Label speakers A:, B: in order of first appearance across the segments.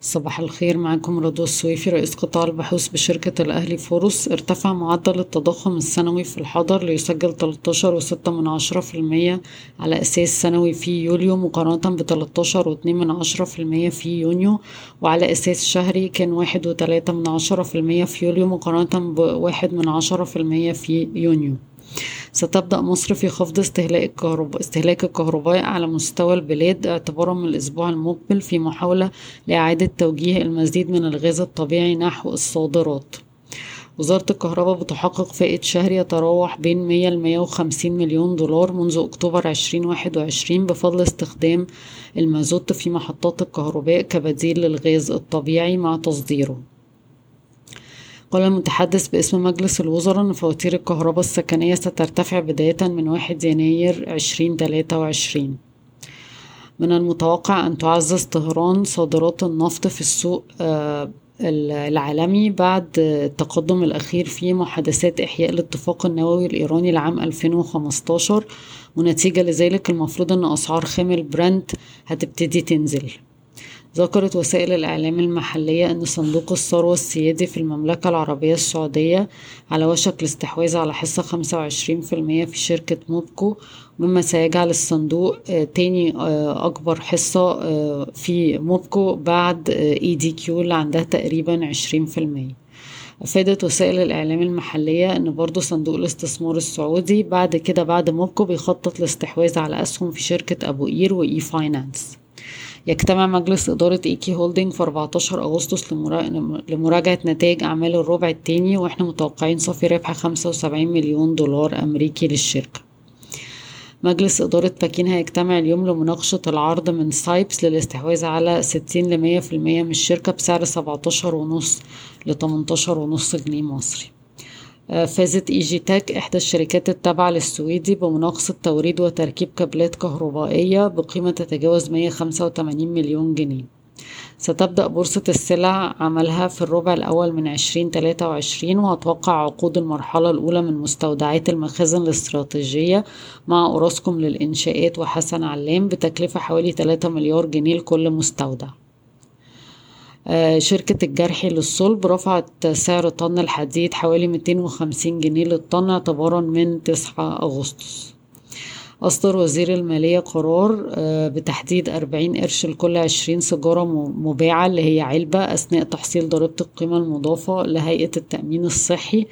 A: صباح الخير معكم رضوى السويفي رئيس قطاع البحوث بشركة الأهلي فاروس. ارتفع معدل التضخم السنوي في الحضر ليسجل 13.6 من عشرة في المية على أساس سنوي في يوليو مقارنة ب 13.2 من عشرة في المية في يونيو وعلى أساس شهري كان واحد وتلاتة من عشرة في المية في يوليو مقارنة في المية في يونيو. ستبدأ مصر في خفض استهلاك الكهرباء استهلاك الكهرباء على مستوى البلاد اعتبارا من الأسبوع المقبل في محاولة لإعادة توجيه المزيد من الغاز الطبيعي نحو الصادرات. وزارة الكهرباء بتحقق فائض شهري يتراوح بين 100 ل 150 مليون دولار منذ أكتوبر 2021 بفضل استخدام المازوت في محطات الكهرباء كبديل للغاز الطبيعي مع تصديره. قال المتحدث باسم مجلس الوزراء أن فواتير الكهرباء السكنية سترتفع بداية من واحد يناير عشرين تلاتة وعشرين. من المتوقع أن تعزز طهران صادرات النفط في السوق آه، العالمي بعد التقدم الأخير في محادثات إحياء الاتفاق النووي الإيراني لعام 2015 ونتيجة لذلك المفروض أن أسعار خام البرنت هتبتدي تنزل. ذكرت وسائل الإعلام المحلية أن صندوق الثروة السيادي في المملكة العربية السعودية على وشك الاستحواذ على حصة خمسة وعشرين في المية في شركة موبكو مما سيجعل الصندوق آه، تاني آه، أكبر حصة آه، في موبكو بعد ADQ اللي عندها تقريبا عشرين في المية. أفادت وسائل الإعلام المحلية أن برضو صندوق الاستثمار السعودي بعد كده بعد موبكو بيخطط الاستحواذ على أسهم في شركة أبو قير و e-finance يجتمع مجلس إدارة EK Holding في 14 أغسطس لمراجعة نتائج أعمال الربع التاني وإحنا متوقعين صافي ربح 75 مليون دولار أمريكي للشركة. مجلس إدارة باكين هيجتمع اليوم لمناقشة العرض من سايبس للاستحواذ على 60 لمية في المية من الشركة بسعر 17 ونص لتمنتاشر ونص جنيه مصري. فازت ايجي تاك إحدى الشركات التابعة للسويدي بمناقصة توريد وتركيب كابلات كهربائية بقيمة تتجاوز 185 مليون جنيه. ستبدأ بورصة السلع عملها في الربع الأول من 2023 وأتوقع عقود المرحلة الأولى من مستودعات المخازن الاستراتيجية مع أوراسكوم للإنشاءات وحسن علام بتكلفة حوالي 3 مليار جنيه لكل مستودع. آه، شركة الجرحي للصلب رفعت سعر طن الحديد حوالي 250 جنيه للطن اعتبارا من 9 أغسطس. أصدر وزير المالية قرار آه، بتحديد 40 قرش لكل 20 سيجارة مباعة اللي هي علبة أثناء تحصيل ضريبة القيمة المضافة لهيئة التأمين الصحي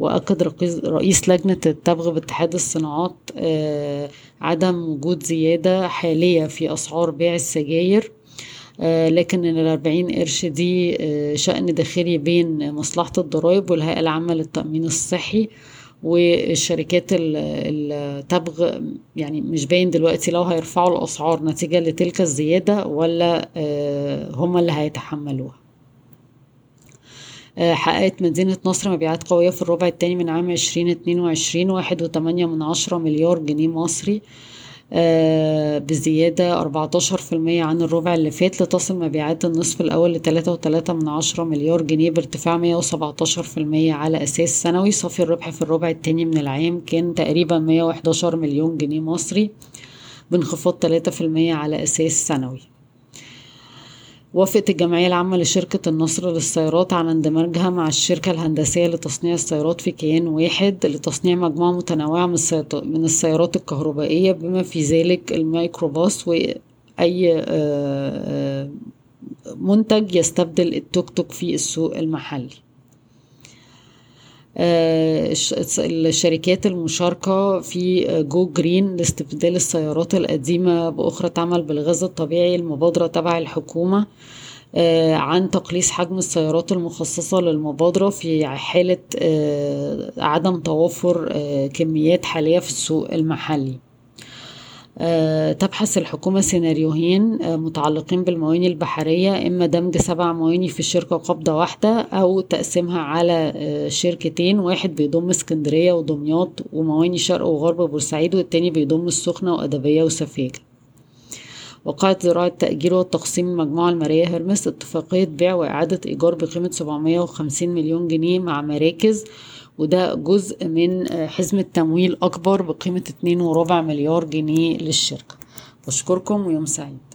A: وأكد رئيس لجنة التبغ باتحاد الصناعات آه، عدم وجود زيادة حالية في أسعار بيع السجاير. آه، لكن الأربعين قرش دي آه، شأن داخلي بين مصلحة الضرائب والهيئة العامة للتأمين الصحي والشركات التبغ يعني مش باين دلوقتي لو هيرفعوا الأسعار نتيجة لتلك الزيادة ولا آه، هما اللي هيتحملوها. حققت مدينة نصر مبيعات قوية في الربع الثاني من عام عشرين اتنين وعشرين واحد وتمانية من عشرة مليار جنيه مصري. آه، بزيادة 14% عن الربع اللي فات لتصل مبيعات النصف الأول لتلاتة وتلاتة من عشرة مليار جنيه بارتفاع 117% على أساس سنوي صافي الربح في الربع التاني من العام كان تقريبا 111 مليون جنيه مصري بانخفاض 3% على أساس سنوي. وافقت الجمعية العامة لشركة النصر للسيارات على اندماجها مع الشركة الهندسية لتصنيع السيارات في كيان واحد لتصنيع مجموعة متنوعة من السيارات الكهربائية بما في ذلك الميكروباص وأي آه، آه، منتج يستبدل التوك توك في السوق المحلي. الشركات المشاركة في Go Green لاستبدال السيارات القديمة بأخرى تعمل بالغاز الطبيعي المبادرة تبع الحكومة آه، عن تقليص حجم السيارات المخصصة للمبادرة في حالة آه، عدم توافر كميات حالية في السوق المحلي. آه، تبحث الحكومة سيناريوهين آه، متعلقين بالمواني البحرية إما دمج سبع مواني في شركة قبضة واحدة أو تقسيمها على آه، شركتين واحد بيضم اسكندرية ودمياط ومواني شرق وغرب بورسعيد والتاني بيضم السخنة وأدبية وسفاجة وقعت زراعة التأجير والتقسيم المجموعة المالية هرمس اتفاقية بيع وإعادة إيجار بقيمة 750 مليون جنيه مع مراكز وده جزء من آه، حزمة تمويل أكبر بقيمة اتنين وربع مليار جنيه للشركة. بشكركم ويوم سعيد.